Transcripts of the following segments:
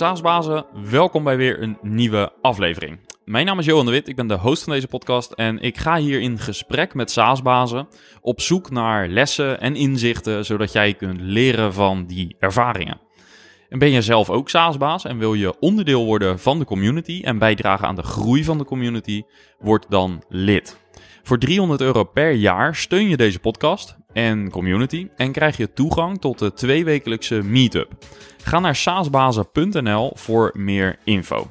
SaaS-bazen, welkom bij weer een nieuwe aflevering. Mijn naam is Johan de Wit, ik ben de host van deze podcast en ik ga hier in gesprek met SaaS-bazen op zoek naar lessen en inzichten, zodat jij kunt leren van die ervaringen. En ben je zelf ook SaaS-baas en wil je onderdeel worden van de community en bijdragen aan de groei van de community, word dan lid. Voor 300 euro per jaar steun je deze podcast en community en krijg je toegang tot de tweewekelijkse meetup. Ga naar saasbazen.nl voor meer info.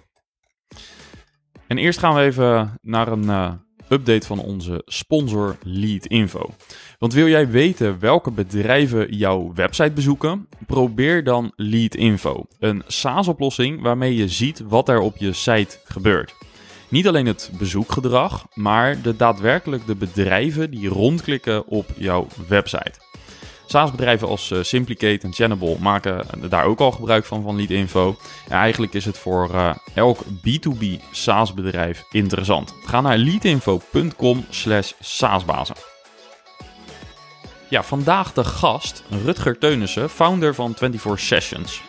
En eerst gaan we even naar een uh, update van onze sponsor Lead Info. Want wil jij weten welke bedrijven jouw website bezoeken? Probeer dan Lead Info, een SaaS-oplossing waarmee je ziet wat er op je site gebeurt. Niet alleen het bezoekgedrag, maar de daadwerkelijk de bedrijven die rondklikken op jouw website. SaaS-bedrijven als uh, Simplicate en Channable maken daar ook al gebruik van, van Lead Info. En eigenlijk is het voor uh, elk B2B SaaS-bedrijf interessant. Ga naar leadinfo.com slash saasbazen. Ja, vandaag de gast Rutger Teunissen, founder van 24 Sessions.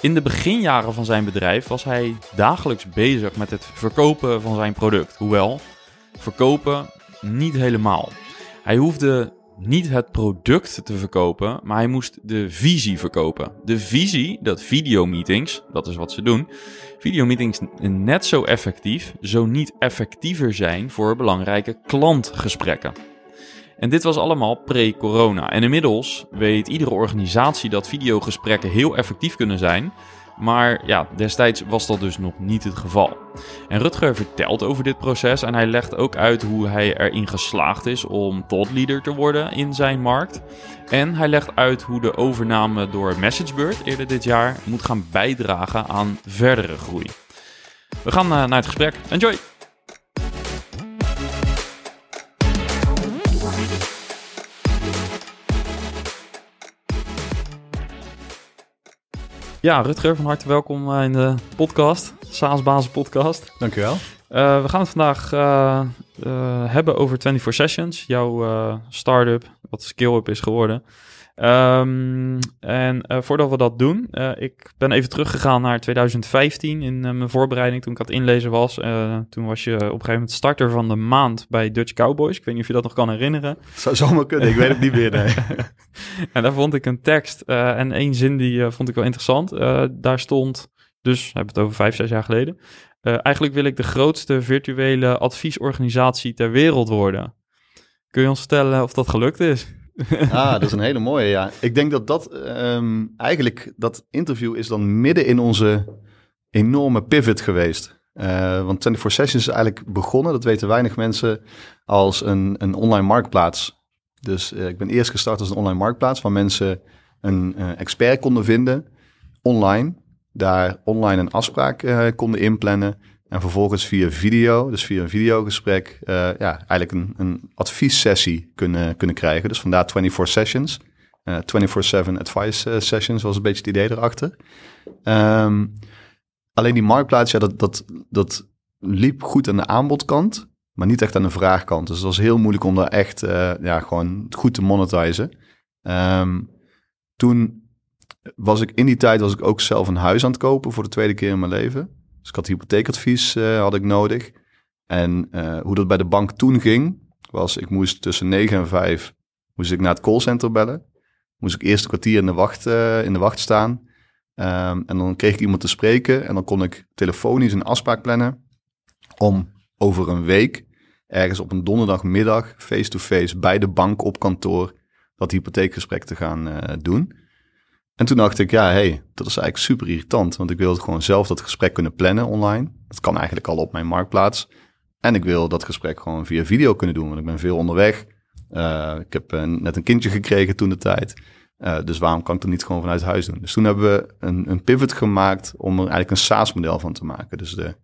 In de beginjaren van zijn bedrijf was hij dagelijks bezig met het verkopen van zijn product. Hoewel, verkopen niet helemaal. Hij hoefde niet het product te verkopen, maar hij moest de visie verkopen. De visie dat videomeetings, dat is wat ze doen, videomeetings net zo effectief, zo niet effectiever zijn voor belangrijke klantgesprekken. En dit was allemaal pre-corona. En inmiddels weet iedere organisatie dat videogesprekken heel effectief kunnen zijn. Maar ja, destijds was dat dus nog niet het geval. En Rutger vertelt over dit proces en hij legt ook uit hoe hij erin geslaagd is om leader te worden in zijn markt. En hij legt uit hoe de overname door MessageBird eerder dit jaar moet gaan bijdragen aan verdere groei. We gaan eh, naar het gesprek. Enjoy! Ja, Rutger, van harte welkom eh, in de podcast, SaaS podcast. Dankjewel. Uh, we gaan het vandaag uh, uh, hebben over 24 Sessions, jouw start-up, wat SkillUp is geworden. Um, en uh, voordat we dat doen, uh, ik ben even teruggegaan naar 2015 in uh, mijn voorbereiding toen ik aan het inlezen was. toen was je op een gegeven moment starter van de maand bij Dutch Cowboys. Ik weet niet of je dat nog kan herinneren. Zou zomaar kunnen, ik weet het niet meer. Nee. en daar vond ik een tekst en één zin die vond ik wel interessant. daar stond, dus hebben we het over vijf, zes jaar geleden. eigenlijk wil ik de grootste virtuele adviesorganisatie ter wereld worden. Kun je ons vertellen of dat gelukt is? ah, dat is een hele mooie, ja. Ik denk dat dat um, eigenlijk, dat interview is dan midden in onze enorme pivot geweest. Uh, want 24 Sessions is eigenlijk begonnen, dat weten weinig mensen, als een, een online marktplaats. Dus uh, ik ben eerst gestart als een online marktplaats waar mensen een uh, expert konden vinden online. Daar online een afspraak konden inplannen. En vervolgens via video, dus via een videogesprek, uh, ja, eigenlijk een, een adviessessie kunnen, kunnen krijgen. Dus vandaar 24 sessions. Uh, 24-7 advice uh, sessions was een beetje het idee erachter. Um, alleen die marktplaats, ja, dat, dat, dat liep goed aan de aanbodkant, maar niet echt aan de vraagkant. Dus het was heel moeilijk om daar echt ja, gewoon goed te monetizen. Um, toen was ik in die tijd was ik ook zelf een huis aan het kopen voor de tweede keer in mijn leven. Dus ik had hypotheekadvies uh, had ik nodig. En uh, hoe dat bij de bank toen ging, was ik moest tussen 9 en 5 moest ik naar het callcenter bellen. Moest ik eerst een kwartier in de wacht, uh, in de wacht staan. Um, en dan kreeg ik iemand te spreken en dan kon ik telefonisch een afspraak plannen om over een week ergens op een donderdagmiddag face-to-face bij de bank op kantoor dat hypotheekgesprek te gaan doen. En toen dacht ik, ja, hey, dat is eigenlijk super irritant. Want ik wil gewoon zelf dat gesprek kunnen plannen online. Dat kan eigenlijk al op mijn marktplaats. En ik wil dat gesprek gewoon via video kunnen doen, want ik ben veel onderweg. Uh, ik heb uh, net een kindje gekregen toen de tijd. Uh, dus waarom kan ik dat niet gewoon vanuit huis doen? Dus toen hebben we een, een pivot gemaakt om er eigenlijk een SaaS-model van te maken. Dus de,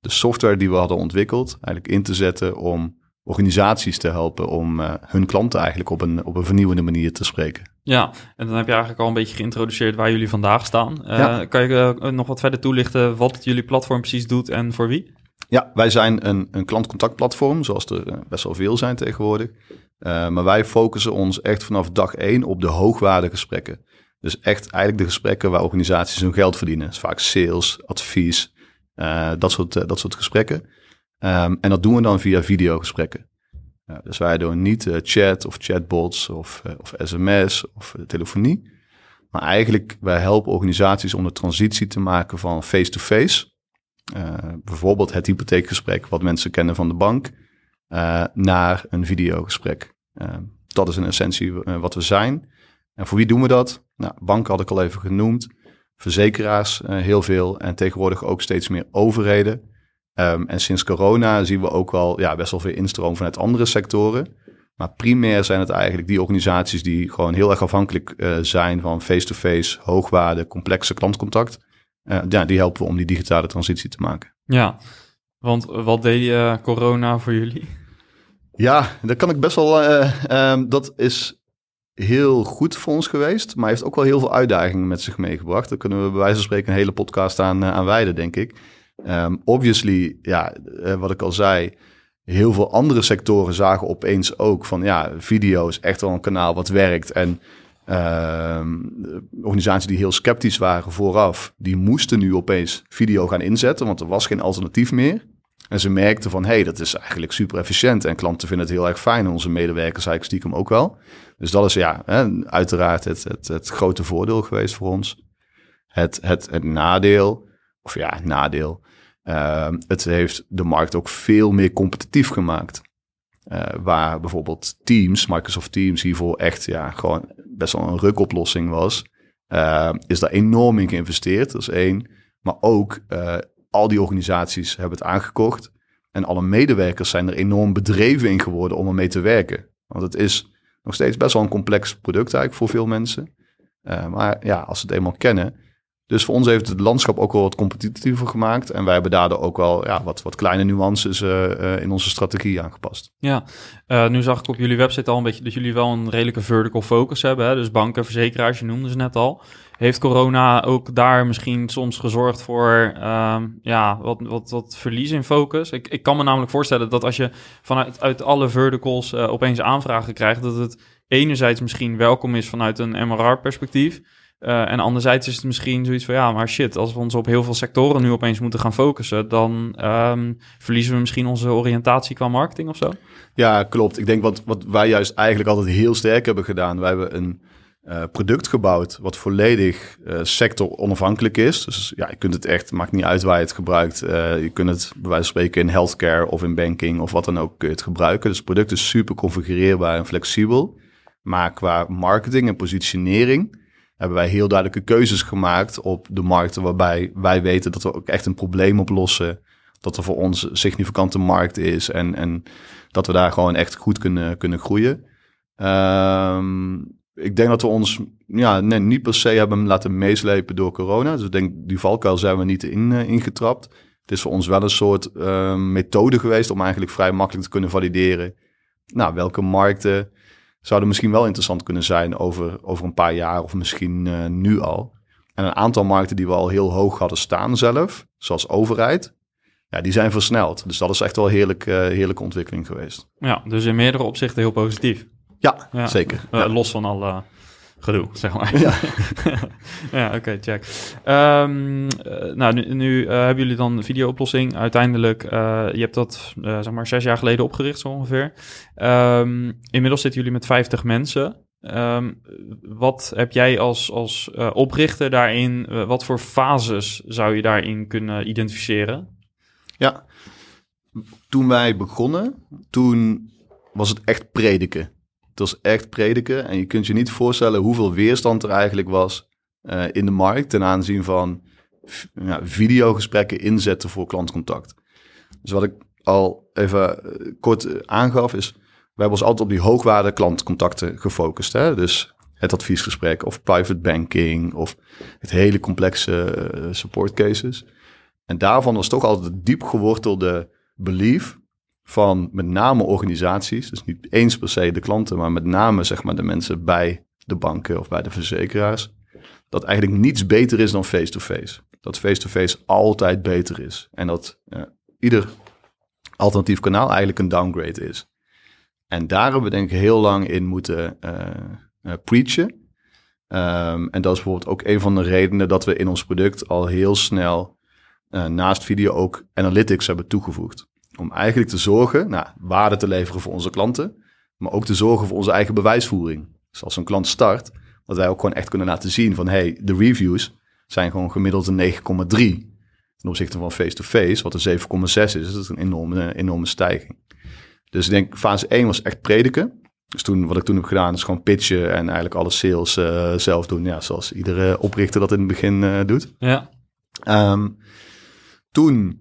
de software die we hadden ontwikkeld, eigenlijk in te zetten om organisaties te helpen om uh, hun klanten eigenlijk op een, op een vernieuwende manier te spreken. Ja, en dan heb je eigenlijk al een beetje geïntroduceerd waar jullie vandaag staan. Uh, ja. Kan je uh, nog wat verder toelichten wat jullie platform precies doet en voor wie? Ja, wij zijn een, een klantcontactplatform, zoals er best wel veel zijn tegenwoordig. maar wij focussen ons echt vanaf dag één op de hoogwaardige gesprekken. Dus echt eigenlijk de gesprekken waar organisaties hun geld verdienen. Dus vaak sales, advies, dat, soort, dat soort gesprekken. Um, en dat doen we dan via videogesprekken. Uh, dus wij doen niet chat of chatbots of, of sms of telefonie. Maar eigenlijk, wij helpen organisaties om de transitie te maken van face-to-face. -face, bijvoorbeeld het hypotheekgesprek wat mensen kennen van de bank. naar een videogesprek. Ehm, dat is in essentie wat we zijn. En voor wie doen we dat? Nou, banken had ik al even genoemd. Verzekeraars heel veel. En tegenwoordig ook steeds meer overheden. Um, en sinds corona zien we ook wel ja, best wel veel instroom vanuit andere sectoren. Maar primair zijn het eigenlijk die organisaties die gewoon heel erg afhankelijk uh, zijn van face-to-face, hoogwaarde, complexe klantcontact. Uh, ja, die helpen we om die digitale transitie te maken. Ja, want wat deed corona voor jullie? Ja, dat kan ik best wel. Um, dat is heel goed voor ons geweest, maar heeft ook wel heel veel uitdagingen met zich meegebracht. Daar kunnen we bij wijze van spreken een hele podcast aan, aan wijden, denk ik. Um, obviously, ja, uh, wat ik al zei, heel veel andere sectoren zagen opeens ook van, ja, video is echt wel een kanaal wat werkt. En uh, organisaties die heel sceptisch waren vooraf, die moesten nu opeens video gaan inzetten, want er was geen alternatief meer. En ze merkten van, hé, hey, dat is eigenlijk super efficiënt. En klanten vinden het heel erg fijn. En onze medewerkers eigenlijk stiekem ook wel. Dus dat is ja, hè, uiteraard het, het, het grote voordeel geweest voor ons. Het, het, het nadeel, of ja, nadeel. Uh, het heeft de markt ook veel meer competitief gemaakt. Uh, waar bijvoorbeeld Teams, Microsoft Teams, hiervoor echt ja, gewoon best wel een rukoplossing was. Uh, is daar enorm in geïnvesteerd, dat is één. Maar ook al die organisaties hebben het aangekocht. En alle medewerkers zijn er enorm bedreven in geworden om ermee te werken. Want het is nog steeds best wel een complex product eigenlijk voor veel mensen. Uh, maar ja, als ze het eenmaal kennen. Dus voor ons heeft het landschap ook wel wat competitiever gemaakt. En wij hebben daardoor ook wel ja, wat, wat kleine nuances uh, uh, in onze strategie aangepast. Ja, nu zag ik op jullie website al een beetje dat jullie wel een redelijke vertical focus hebben. Hè? Dus banken, verzekeraars, je noemde ze net al. Heeft corona ook daar misschien soms gezorgd voor uh, ja, wat, wat, wat verlies in focus? Ik, ik kan me namelijk voorstellen dat als je vanuit uit alle verticals opeens aanvragen krijgt, dat het enerzijds misschien welkom is vanuit een MRR-perspectief. Uh, en anderzijds is het misschien zoiets van ja, maar shit, als we ons op heel veel sectoren nu opeens moeten gaan focussen, dan um, verliezen we misschien onze oriëntatie qua marketing of zo. Ja, klopt. Ik denk wat, wat wij juist eigenlijk altijd heel sterk hebben gedaan. Wij hebben een uh, product gebouwd wat volledig uh, sector onafhankelijk is. Dus ja, je kunt het echt, maakt niet uit waar je het gebruikt. Je kunt het bij wijze van spreken in healthcare of in banking of wat dan ook kun je het gebruiken. Dus het product is super configureerbaar en flexibel. Maar qua marketing en positionering hebben wij heel duidelijke keuzes gemaakt op de markten waarbij wij weten dat we ook echt een probleem oplossen. Dat er voor ons een significante markt is en, en dat we daar gewoon echt goed kunnen, kunnen groeien. Um, ik denk dat we ons ja, nee, niet per se hebben laten meeslepen door corona. Dus ik denk, die valkuil zijn we niet in, uh, ingetrapt. Het is voor ons wel een soort uh, methode geweest om eigenlijk vrij makkelijk te kunnen valideren. Nou, welke markten zouden misschien wel interessant kunnen zijn over, over een paar jaar of misschien uh, nu al. En een aantal markten die we al heel hoog hadden staan zelf, zoals overheid, ja, die zijn versneld. Dus dat is echt wel een heerlijk, uh, heerlijke ontwikkeling geweest. Ja, dus in meerdere opzichten heel positief. Ja, ja. zeker. Uh, ja. Los van al uh, gedoe, zeg maar. Ja, ja oké, okay, check. Um, uh, nou, nu, nu hebben jullie dan een videooplossing. Uiteindelijk, je hebt dat zeg maar zes jaar geleden opgericht zo ongeveer. Um, inmiddels zitten jullie met 50 mensen. Um, wat heb jij als, als oprichter daarin, wat voor fases zou je daarin kunnen identificeren? Ja, toen wij begonnen, toen was het echt prediken. Het was echt prediken. En je kunt je niet voorstellen hoeveel weerstand er eigenlijk was uh, in de markt ten aanzien van ja, videogesprekken inzetten voor klantcontact. Dus wat ik al even kort aangaf is, wij hebben ons altijd op die hoogwaarde klantcontacten gefocust. Hè? Dus het adviesgesprek of private banking of het hele complexe support cases. En daarvan was toch altijd het diep gewortelde belief van met name organisaties, dus niet eens per se de klanten, maar met name zeg maar de mensen bij de banken of bij de verzekeraars, dat eigenlijk niets beter is dan face-to-face. Dat face-to-face altijd beter is en dat ieder alternatief kanaal eigenlijk een downgrade is. En daar hebben we denk ik heel lang in moeten uh, uh, preachen. Ehm, en dat is bijvoorbeeld ook een van de redenen dat we in ons product al heel snel uh, naast video ook analytics hebben toegevoegd. Om eigenlijk te zorgen, nou, waarde te leveren voor onze klanten, maar ook te zorgen voor onze eigen bewijsvoering. Dus als een klant start, dat wij ook gewoon echt kunnen laten zien van, hey, de reviews zijn gewoon gemiddeld een 9,3 ten opzichte van face-to-face, wat een 7,6 is. Dat is een enorme, enorme stijging. Dus ik denk, fase 1 was echt prediken. Dus toen, wat ik toen heb gedaan, is gewoon pitchen en eigenlijk alle sales uh, zelf doen. Ja, zoals iedere oprichter dat in het begin uh, doet. Ja. Um, toen,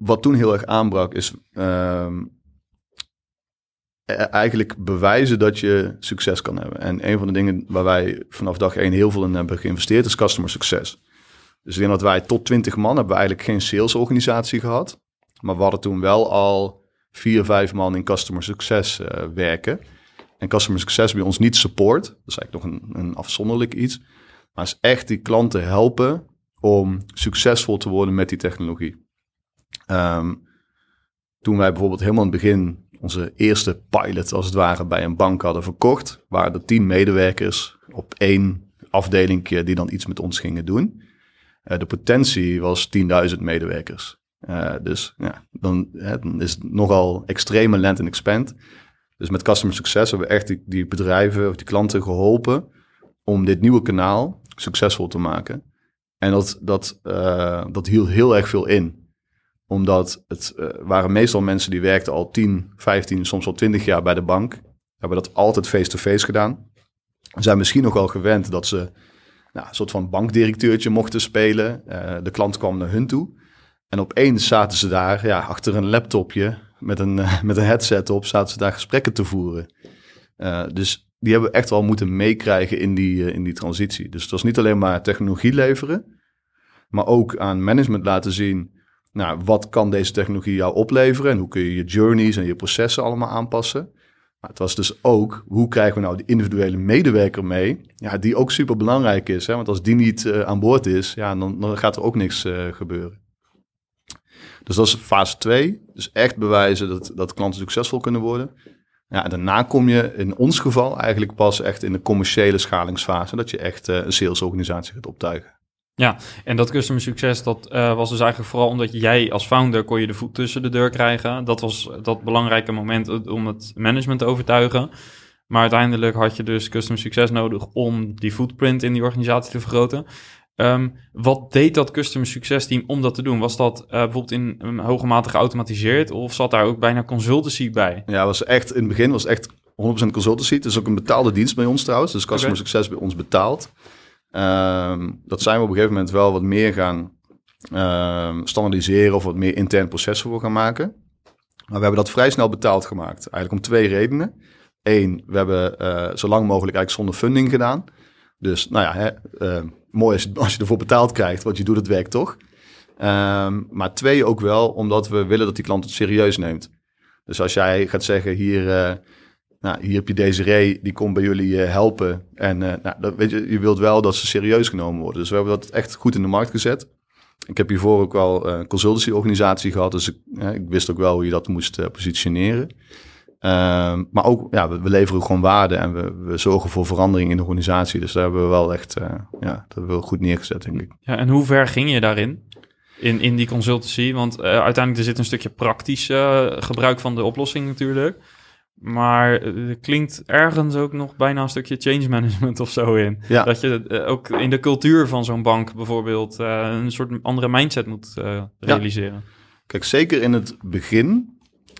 wat toen heel erg aanbrak, is um, eigenlijk bewijzen dat je succes kan hebben. En een van de dingen waar wij vanaf dag één heel veel in hebben geïnvesteerd, is customer succes. Dus ik denk dat wij tot 20 man hebben eigenlijk geen salesorganisatie gehad. Maar we hadden toen wel al vier, vijf man in customer succes uh, werken. En customer succes bij ons niet support. Dat is eigenlijk nog een, een afzonderlijk iets. Maar is echt die klanten helpen om succesvol te worden met die technologie. Um, toen wij bijvoorbeeld helemaal in het begin onze eerste pilot, als het ware, bij een bank hadden verkocht, waren er tien medewerkers op één afdeling die dan iets met ons gingen doen. Uh, de potentie was 10.000 medewerkers. Uh, dus ja, dan, hè, is het nogal extreme land and expand. Dus met Customer Success hebben we echt die, bedrijven of die klanten geholpen om dit nieuwe kanaal succesvol te maken. En dat, dat, uh, dat hield heel erg veel in. Omdat het uh, waren meestal mensen die werkten al 10, 15, soms al 20 jaar bij de bank. Hebben dat altijd face-to-face -face gedaan. Zijn misschien nog wel gewend dat ze nou, een soort van bankdirecteurtje mochten spelen. Uh, de klant kwam naar hun toe. En opeens zaten ze daar ja, achter een laptopje met een, met een headset op, zaten ze daar gesprekken te voeren. dus die hebben we echt wel moeten meekrijgen in die, in die transitie. Dus het was niet alleen maar technologie leveren, maar ook aan management laten zien, nou, wat kan deze technologie jou opleveren en hoe kun je je journeys en je processen allemaal aanpassen. Maar het was dus ook, hoe krijgen we nou de individuele medewerker mee, ja, die ook super belangrijk is. Hè? Want als die niet uh, aan boord is, ja, dan, dan gaat er ook niks uh, gebeuren. Dus dat is fase 2. Dus echt bewijzen dat, dat klanten succesvol kunnen worden. Ja, daarna kom je in ons geval eigenlijk pas echt in de commerciële schalingsfase. Dat je echt uh, een salesorganisatie gaat optuigen. Ja, en dat customer succes, dat uh, was dus eigenlijk vooral omdat jij als founder kon je de voet tussen de deur krijgen. Dat was dat belangrijke moment om het management te overtuigen. Maar uiteindelijk had je dus customer succes nodig om die footprint in die organisatie te vergroten. Um, wat deed dat customer succes team om dat te doen? Was dat uh, bijvoorbeeld in een hoge mate geautomatiseerd of zat daar ook bijna consultancy bij? Ja, was echt in het begin was echt 100% consultancy. Het is ook een betaalde dienst bij ons trouwens. Dus customer okay. succes bij ons betaald. Um, dat zijn we op een gegeven moment wel wat meer gaan um, standaardiseren of wat meer intern processen voor gaan maken. Maar we hebben dat vrij snel betaald gemaakt. Eigenlijk om twee redenen. Eén, we hebben uh, zo lang mogelijk eigenlijk zonder funding gedaan. Dus nou ja, hè, uh, mooi je, als je ervoor betaald krijgt, want je doet het werk toch. Maar twee ook wel, omdat we willen dat die klant het serieus neemt. Dus als jij gaat zeggen, hier, uh, nou, hier heb je deze ree, die komt bij jullie uh, helpen. En uh, nou, dat, weet je, je wilt wel dat ze serieus genomen worden. Dus we hebben dat echt goed in de markt gezet. Ik heb hiervoor ook wel een consultancy-organisatie gehad, dus ik, ik, wist ook wel hoe je dat moest positioneren. Um, maar ook, ja, we, leveren gewoon waarde en we, we, zorgen voor verandering in de organisatie. Dus daar hebben we wel echt, ja, dat hebben goed neergezet, denk ik. Ja, en hoe ver ging je daarin? In, in die consultancy? Want uh, uiteindelijk er zit een stukje praktisch gebruik van de oplossing natuurlijk. Maar er klinkt ergens ook nog bijna een stukje change management of zo in. Ja. Dat je ook in de cultuur van zo'n bank bijvoorbeeld een soort andere mindset moet realiseren. Ja. Kijk, zeker in het begin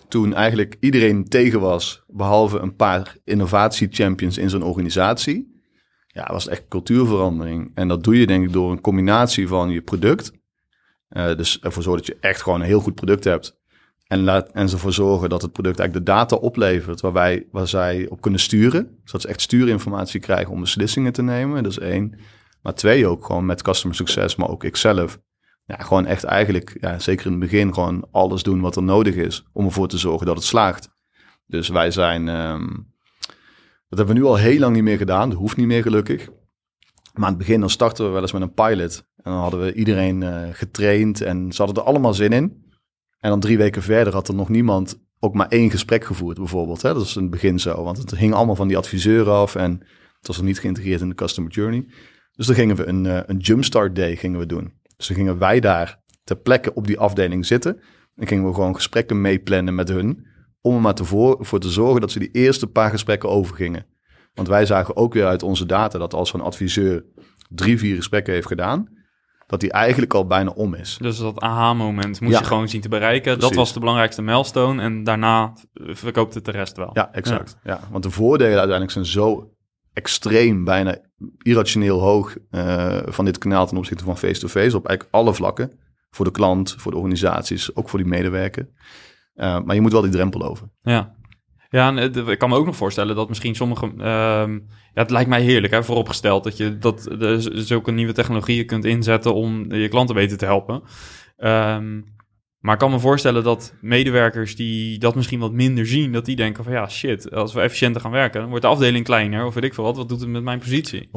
toen eigenlijk iedereen tegen was, behalve een paar innovatie-champions in zo'n organisatie. Ja, was echt cultuurverandering. En dat doe je denk ik door een combinatie van je product. Uh, dus ervoor zorgen dat je echt gewoon een heel goed product hebt. En, laat, en ervoor zorgen dat het product eigenlijk de data oplevert waar, wij, waar zij op kunnen sturen. Zodat ze echt stuurinformatie krijgen om beslissingen te nemen. Dat is één. Maar twee ook gewoon met customer success, maar ook ikzelf ja, gewoon echt eigenlijk, ja, zeker in het begin, gewoon alles doen wat er nodig is om ervoor te zorgen dat het slaagt. Dus wij zijn, um, dat hebben we nu al heel lang niet meer gedaan, dat hoeft niet meer gelukkig. Maar aan het begin dan starten we wel eens met een pilot en dan hadden we iedereen uh, getraind en ze hadden er allemaal zin in. En dan drie weken verder had er nog niemand ook maar één gesprek gevoerd bijvoorbeeld. Hè? Dat is in het begin zo, want het hing allemaal van die adviseur af en Het was nog niet geïntegreerd in de customer journey. Dus dan gingen we een, uh, een jumpstart day gingen we doen. Dus dan gingen wij daar ter plekke op die afdeling zitten. En gingen we gewoon gesprekken meeplannen met hun. Om er maar te voor, voor te zorgen dat ze die eerste paar gesprekken overgingen. Want wij zagen ook weer uit onze data dat als zo'n adviseur drie, vier gesprekken heeft gedaan, dat die eigenlijk al bijna om is. Dus dat aha-moment moest je gewoon zien te bereiken. Dat was de belangrijkste milestone en daarna verkoopt het de rest wel. Ja, exact. Ja. want de voordelen uiteindelijk zijn zo extreem, bijna irrationeel hoog uh, van dit kanaal ten opzichte van face-to-face op eigenlijk alle vlakken. Voor de klant, voor de organisaties, ook voor die medewerker. Uh, maar je moet wel die drempel over. Ja, ja, en ik kan me ook nog voorstellen dat misschien sommige... Uh, ja, het lijkt mij heerlijk, hè, vooropgesteld... dat je dat, de, zulke nieuwe technologieën kunt inzetten om je klanten beter te helpen. Um, maar ik kan me voorstellen dat medewerkers die dat misschien wat minder zien... dat die denken van ja, shit, als we efficiënter gaan werken... dan wordt de afdeling kleiner of weet ik veel wat. Wat doet het met mijn positie? 100%.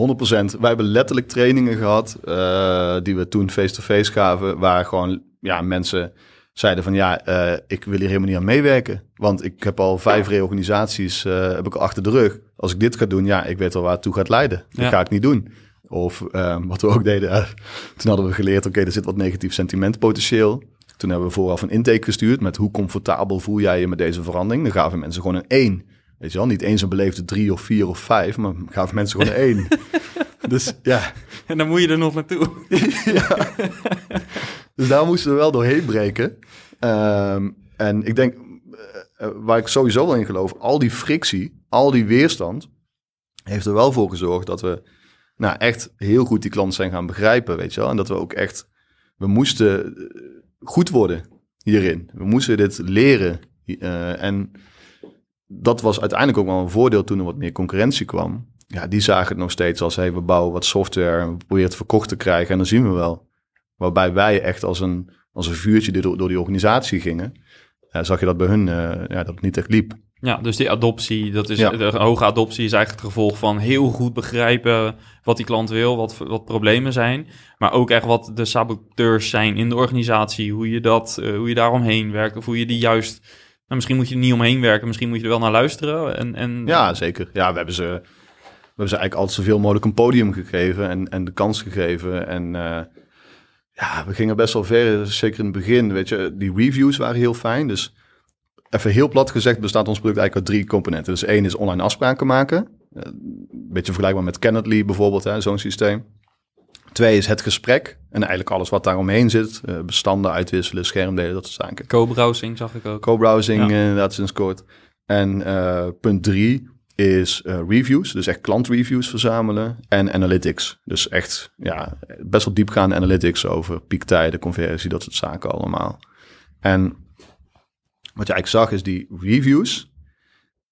Wij hebben letterlijk trainingen gehad... Uh, die we toen face-to-face -face gaven... waar gewoon ja, mensen zeiden van ja, uh, ik wil hier helemaal niet aan meewerken. Want ik heb al vijf reorganisaties uh, heb ik achter de rug. Als ik dit ga doen, ja, ik weet al waar het toe gaat leiden. Dat ga ik niet doen. Of uh, wat we ook deden, toen hadden we geleerd, oké, okay, er zit wat negatief sentimentpotentieel. Toen hebben we vooraf een intake gestuurd met hoe comfortabel voel jij je met deze verandering. Dan gaven mensen gewoon een één. Weet je wel, niet eens een beleefde drie of vier of vijf, maar gaven mensen gewoon een één. dus ja. En dan moet je er nog naartoe. ja. Dus daar moesten we wel doorheen breken. Um, en ik denk, uh, waar ik sowieso wel in geloof, al die frictie, al die weerstand, heeft er wel voor gezorgd dat we nou, echt heel goed die klant zijn gaan begrijpen, weet je wel. En dat we ook echt, we moesten eh, goed worden hierin. We moesten dit leren. En dat was uiteindelijk ook wel een voordeel toen er wat meer concurrentie kwam. Ja, die zagen het nog steeds als, hey, we bouwen wat software en we proberen het verkocht te krijgen en dan zien we wel. Waarbij wij echt als een, als een vuurtje door, door die organisatie gingen. Uh, zag je dat bij hun uh, ja, dat het niet echt liep. Ja, dus die adoptie, dat is, de hoge adoptie is eigenlijk het gevolg van heel goed begrijpen wat die klant wil, wat, wat problemen zijn. Maar ook echt wat de saboteurs zijn in de organisatie, hoe je, dat, uh, hoe je daaromheen werkt of hoe je die juist... Nou, misschien moet je er niet omheen werken, misschien moet je er wel naar luisteren. En, en... Ja, zeker. Ja, we hebben ze, we hebben ze eigenlijk altijd zoveel mogelijk een podium gegeven en, en de kans gegeven. En ja, we gingen best wel ver, zeker in het begin. Weet je, die reviews waren heel fijn. Dus even heel plat gezegd bestaat ons product eigenlijk uit drie componenten. Dus één is online afspraken maken. Eh, een beetje vergelijkbaar met Cannatly bijvoorbeeld, zo'n systeem. Twee is het gesprek en eigenlijk alles wat daaromheen zit. Uh, bestanden uitwisselen, schermdelen, dat soort zaken. Co-browsing zag ik ook. Co-browsing ja. inderdaad sinds kort. En uh, punt drie is uh, reviews, dus echt klantreviews verzamelen en analytics. Dus echt ja, best wel diepgaande analytics over piektijden, conversie, dat soort zaken allemaal. En wat je eigenlijk zag is die reviews,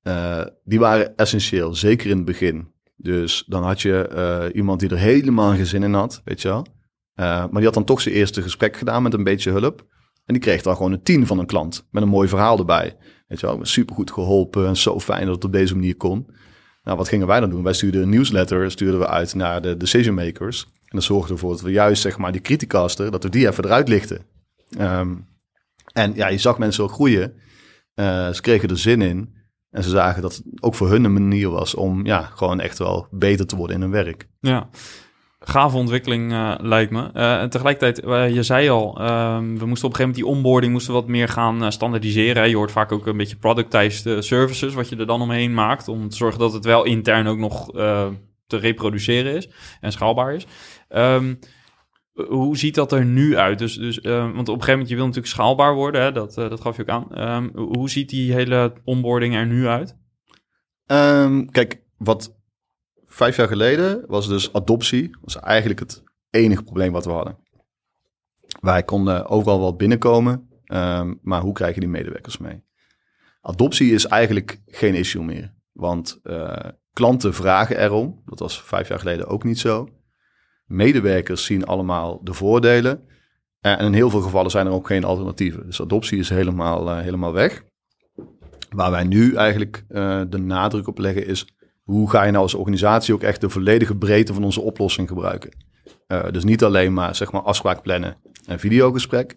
uh, die waren essentieel, zeker in het begin. Dus dan had je uh, iemand die er helemaal geen zin in had, weet je wel. maar die had dan toch zijn eerste gesprek gedaan met een beetje hulp. En die kreeg dan gewoon een tien van een klant met een mooi verhaal erbij. Weet je wel, super goed geholpen en zo fijn dat het op deze manier kon. Nou, wat gingen wij dan doen? Wij stuurden een newsletter, stuurden we uit naar de decision makers. En dat zorgde ervoor dat we juist, zeg maar, die criticaster, dat we die even eruit lichten. Um, en ja, je zag mensen ook groeien. Uh, ze kregen er zin in. En ze zagen dat het ook voor hun een manier was om ja, gewoon echt wel beter te worden in hun werk. Ja, gave ontwikkeling uh, lijkt me. Uh, en tegelijkertijd, uh, je zei al, ehm, we moesten op een gegeven moment die onboarding moesten wat meer gaan standaardiseren. Je hoort vaak ook een beetje productized services, wat je er dan omheen maakt, om te zorgen dat het wel intern ook nog te reproduceren is en schaalbaar is. Um, hoe ziet dat er nu uit? Dus, dus, want op een gegeven moment, je wil natuurlijk schaalbaar worden, hè? Dat, dat gaf je ook aan. Um, hoe ziet die hele onboarding er nu uit? kijk, wat vijf jaar geleden was dus adoptie was eigenlijk het enige probleem wat we hadden. Wij konden overal wel binnenkomen, um, maar hoe krijg je die medewerkers mee? Adoptie is eigenlijk geen issue meer, want uh, klanten vragen erom. Dat was vijf jaar geleden ook niet zo. Medewerkers zien allemaal de voordelen. En in heel veel gevallen zijn er ook geen alternatieven. Dus adoptie is helemaal, uh, helemaal weg. Waar wij nu eigenlijk de nadruk op leggen is hoe ga je nou als organisatie ook echt de volledige breedte van onze oplossing gebruiken? Uh, dus niet alleen maar zeg maar afspraak plannen en videogesprek,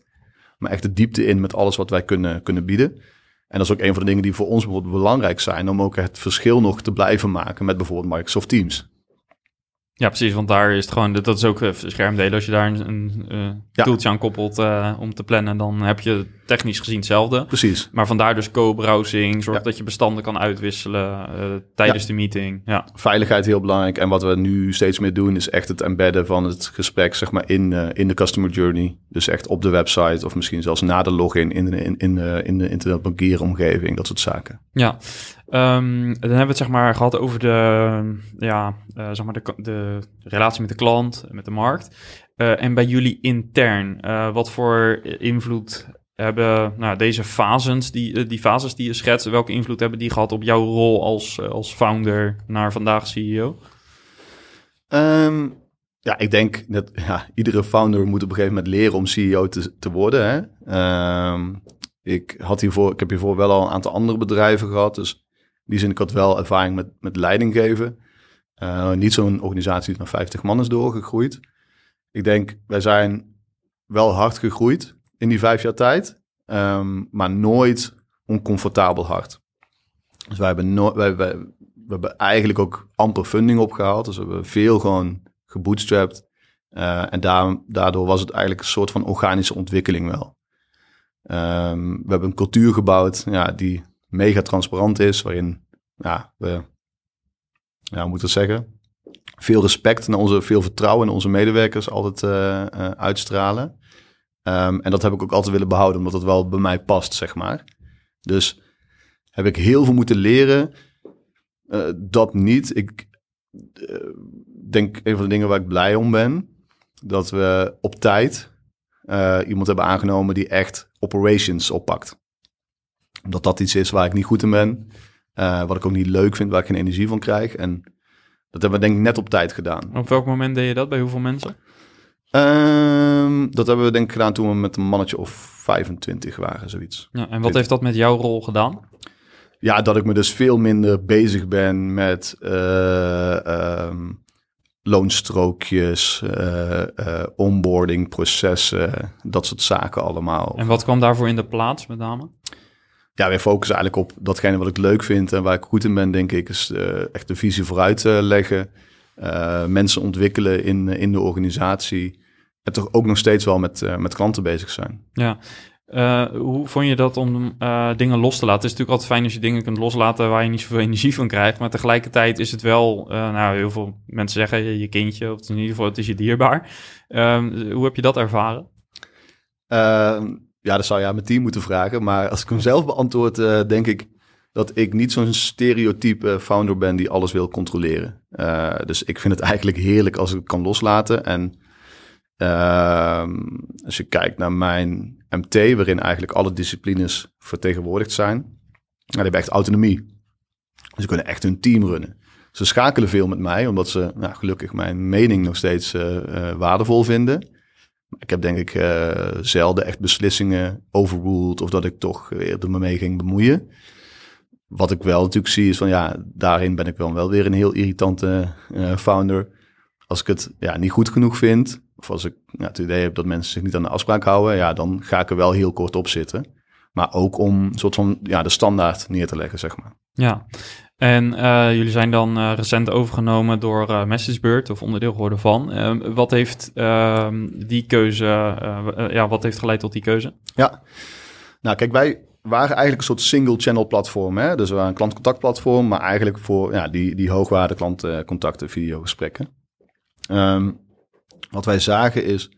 maar echt de diepte in met alles wat wij kunnen, kunnen bieden. En dat is ook een van de dingen die voor ons bijvoorbeeld belangrijk zijn, om ook het verschil nog te blijven maken met bijvoorbeeld Microsoft Teams. Ja, precies, want daar is het gewoon, dat is ook schermdelen. Als je daar een, een uh, ja. toeltje aan koppelt uh, om te plannen, dan heb je technisch gezien hetzelfde. Precies. Maar vandaar dus co-browsing, zorg dat je bestanden kan uitwisselen uh, tijdens ja. de meeting. Ja. Veiligheid heel belangrijk. En wat we nu steeds meer doen, is echt het embedden van het gesprek, zeg maar, in, in de customer journey. Dus echt op de website of misschien zelfs na de login in de, in, in, in de internetbankieromgeving, dat soort zaken. Ja, Um, dan hebben we het zeg maar gehad over de, ja, uh, zeg maar de, de relatie met de klant, met de markt. Uh, en bij jullie intern, uh, wat voor invloed hebben nou, deze fases die, die fases die je schetst, welke invloed hebben die gehad op jouw rol als, als founder naar vandaag CEO? Ehm, ja, ik denk dat ja, iedere founder moet op een gegeven moment leren om CEO te, te worden. Hè? Um, ik, had hiervoor, ik heb hiervoor wel al een aantal andere bedrijven gehad, dus die zin, ik had wel ervaring met, met leiding geven. Uh, niet zo'n organisatie die naar 50 man is doorgegroeid. Ik denk, wij zijn wel hard gegroeid in die vijf jaar tijd, um, maar nooit oncomfortabel hard. Dus wij hebben, no wij, hebben eigenlijk ook amper funding opgehaald. Dus we hebben veel gewoon gebootstrapped. Uh, en daar, daardoor was het eigenlijk een soort van organische ontwikkeling wel. Um, we hebben een cultuur gebouwd ja, die mega transparant is, waarin ja, we, ja, hoe moet ik zeggen, veel respect en onze, veel vertrouwen in onze medewerkers altijd uh, uh, uitstralen. Um, en dat heb ik ook altijd willen behouden, omdat het wel bij mij past, zeg maar. Dus heb ik heel veel moeten leren. Uh, dat niet. Ik denk een van de dingen waar ik blij om ben, dat we op tijd iemand hebben aangenomen die echt operations oppakt omdat dat iets is waar ik niet goed in ben. Uh, wat ik ook niet leuk vind, waar ik geen energie van krijg. En dat hebben we denk ik net op tijd gedaan. Op welk moment deed je dat? Bij hoeveel mensen? Um, dat hebben we denk ik gedaan toen we met een mannetje of 25 waren, zoiets. Ja, en wat heeft dat met jouw rol gedaan? Ja, dat ik me dus veel minder bezig ben met uh, um, loonstrookjes, uh, onboarding processen, dat soort zaken allemaal. En wat kwam daarvoor in de plaats met name? Ja, wij focussen eigenlijk op datgene wat ik leuk vind en waar ik goed in ben, denk ik, is uh, echt de visie vooruit uh, leggen. Uh, mensen ontwikkelen in, in de organisatie. En toch ook nog steeds wel met, met klanten bezig zijn. Ja. hoe vond je dat om dingen los te laten? Het is natuurlijk altijd fijn als je dingen kunt loslaten waar je niet zoveel energie van krijgt. Maar tegelijkertijd is het wel, nou, heel veel mensen zeggen je kindje, of in ieder geval het is je dierbaar. Ehm, hoe heb je dat ervaren? Ehm, ja, dat zou je aan mijn team moeten vragen. Maar als ik hem zelf beantwoord, uh, denk ik dat ik niet zo'n stereotype founder ben die alles wil controleren. Uh, dus ik vind het eigenlijk heerlijk als ik het kan loslaten. En uh, als je kijkt naar mijn MT, waarin eigenlijk alle disciplines vertegenwoordigd zijn, nou, die hebben echt autonomie. Ze kunnen echt hun team runnen. Ze schakelen veel met mij, omdat ze nou, gelukkig mijn mening nog steeds uh, waardevol vinden. Ik heb denk ik uh, zelden echt beslissingen overruled of dat ik toch weer er mee ging bemoeien. Wat ik wel natuurlijk zie is van ja, daarin ben ik wel, wel weer een heel irritante uh, founder. Als ik het ja, niet goed genoeg vind, of als ik ja, het idee heb dat mensen zich niet aan de afspraak houden, ja, dan ga ik er wel heel kort op zitten. Maar ook om een soort van ja, de standaard neer te leggen, zeg maar. Ja, en uh, jullie zijn dan uh, recent overgenomen door uh, MessageBird of onderdeel geworden van. Ehm, wat heeft ehm, die keuze, ja, wat heeft geleid tot die keuze? Ja, nou kijk, wij waren eigenlijk een soort single channel platform. Hè? Dus we waren een klantcontactplatform, maar eigenlijk voor ja, die, die hoogwaarde klantcontacten, videogesprekken. Um, wat wij zagen is,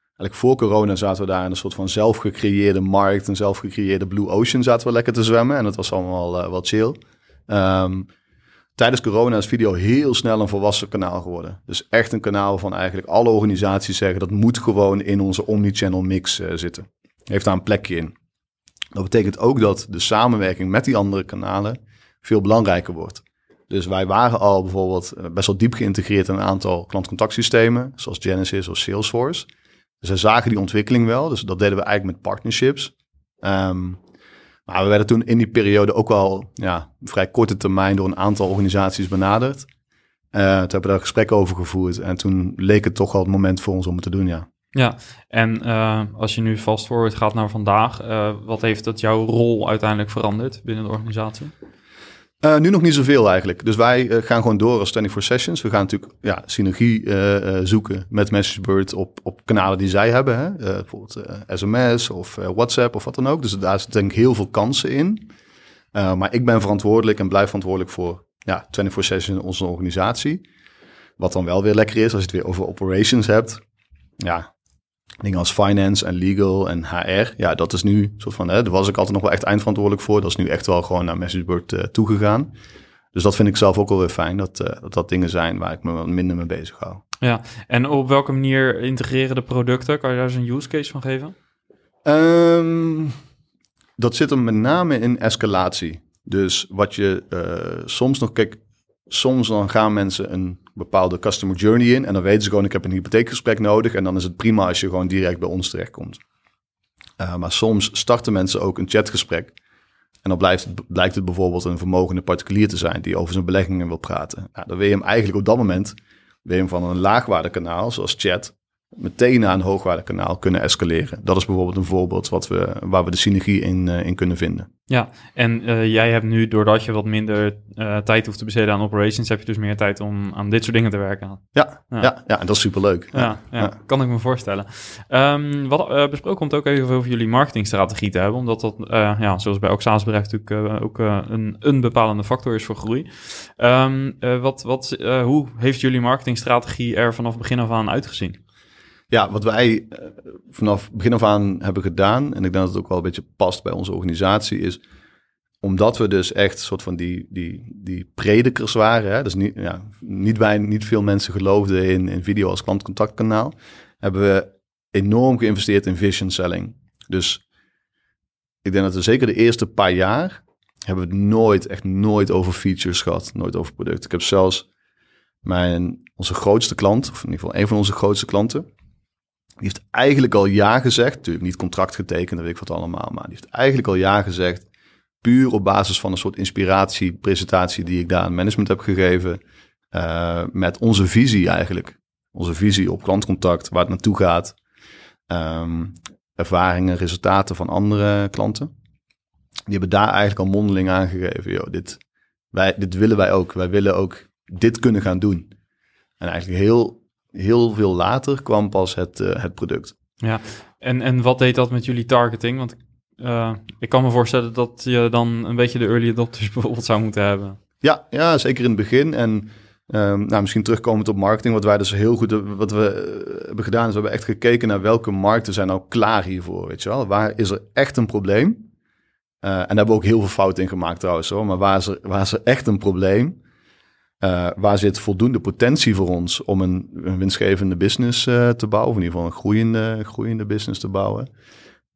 eigenlijk voor corona zaten we daar in een soort van zelfgecreëerde markt, een zelfgecreëerde blue ocean zaten we lekker te zwemmen. En dat was allemaal wel chill. Um, tijdens corona is video heel snel een volwassen kanaal geworden. Dus echt een kanaal van eigenlijk alle organisaties zeggen dat moet gewoon in onze omnichannel mix uh, zitten. Heeft daar een plekje in. Dat betekent ook dat de samenwerking met die andere kanalen veel belangrijker wordt. Dus wij waren al bijvoorbeeld eh, best wel diep geïntegreerd in een aantal klantcontactsystemen, zoals Genesis of Salesforce. Dus we zagen die ontwikkeling wel. Dus dat deden we eigenlijk met partnerships. Um, maar we werden toen in die periode ook wel ja, vrij korte termijn door een aantal organisaties benaderd. Uh, toen hebben we daar gesprekken over gevoerd. En toen leek het toch wel het moment voor ons om het te doen, ja. Ja, en uh, als je nu fast forward gaat naar vandaag, uh, wat heeft dat jouw rol uiteindelijk veranderd binnen de organisatie? Uh, nu nog niet zoveel eigenlijk. Dus wij uh, gaan gewoon door als 24 Sessions. We gaan natuurlijk ja, synergie uh, zoeken met MessageBird op, op kanalen die zij hebben. Hè? bijvoorbeeld sms of WhatsApp of wat dan ook. Dus daar zitten denk ik heel veel kansen in. maar ik ben verantwoordelijk en blijf verantwoordelijk voor ja, 24 Sessions in onze organisatie. Wat dan wel weer lekker is als je het weer over operations hebt. Ja, dingen als finance en legal en HR. Ja, dat is nu soort van, hè, daar was ik altijd nog wel echt eindverantwoordelijk voor. Dat is nu echt wel gewoon naar MessageBird uh, toegegaan. Dus dat vind ik zelf ook wel weer fijn, dat, uh, dat dat dingen zijn waar ik me wat minder mee bezig hou. Ja, en op welke manier integreren de producten? Kan je daar eens een use case van geven? Um, dat zit hem met name in escalatie. Dus wat je uh, soms nog, kijk, soms dan gaan mensen een bepaalde customer journey in. En dan weten ze gewoon, ik heb een hypotheekgesprek nodig. En dan is het prima als je gewoon direct bij ons terechtkomt. Uh, maar soms starten mensen ook een chatgesprek. En dan blijft het, blijkt het bijvoorbeeld een vermogende particulier te zijn die over zijn beleggingen wil praten. Nou, dan wil je hem eigenlijk op dat moment wil hem van een laagwaardekanaal zoals chat meteen naar een hoogwaardekanaal kunnen escaleren. Dat is bijvoorbeeld een voorbeeld wat we, waar we de synergie in, uh, in kunnen vinden. Ja, en uh, jij hebt nu, doordat je wat minder uh, tijd hoeft te besteden aan operations, heb je dus meer tijd om aan dit soort dingen te werken. Ja, ja, ja, ja en dat is superleuk. Ja, ja, ja, kan ik me voorstellen. Um, wat besproken komt ook even over jullie marketingstrategie te hebben, omdat dat, ja, zoals bij elk SaaS-bedrijf natuurlijk ook een, een bepalende factor is voor groei. Um, wat, wat, hoe heeft jullie marketingstrategie er vanaf begin af aan uitgezien? Ja, wat wij uh, vanaf begin af aan hebben gedaan, en ik denk dat het ook wel een beetje past bij onze organisatie, is omdat we dus echt soort van die, die, die predikers waren, hè, dus niet, ja, niet, wij, niet veel mensen geloofden in, in video als klantcontactkanaal, hebben we enorm geïnvesteerd in vision selling. Dus ik denk dat we zeker de eerste paar jaar hebben we het nooit, echt nooit over features gehad, nooit over producten. Ik heb zelfs mijn, onze grootste klant, of in ieder geval een van onze grootste klanten, die heeft eigenlijk al ja gezegd. Natuurlijk niet contract getekend, dat weet ik wat allemaal. Maar die heeft eigenlijk al ja gezegd. Puur op basis van een soort inspiratiepresentatie die ik daar aan management heb gegeven. Uh, met onze visie eigenlijk. Onze visie op klantcontact, waar het naartoe gaat. Um, ervaringen, resultaten van andere klanten. Die hebben daar eigenlijk al mondeling aangegeven. Joh, dit, wij, dit willen wij ook. Wij willen ook dit kunnen gaan doen. En eigenlijk heel heel veel later kwam pas het, uh, het product. Ja, en, en wat deed dat met jullie targeting? Want uh, ik kan me voorstellen dat je dan een beetje de early adopters bijvoorbeeld zou moeten hebben. Ja, ja zeker in het begin. En um, nou, misschien terugkomend op marketing, wat wij dus heel goed wat we uh, hebben gedaan, is we hebben echt gekeken naar welke markten zijn nou klaar hiervoor. Weet je wel, waar is er echt een probleem? Uh, en daar hebben we ook heel veel fouten in gemaakt trouwens hoor. Maar waar is er, waar is er echt een probleem? Uh, waar zit voldoende potentie voor ons om een, winstgevende business uh, te bouwen, of in ieder geval een groeiende, groeiende business te bouwen?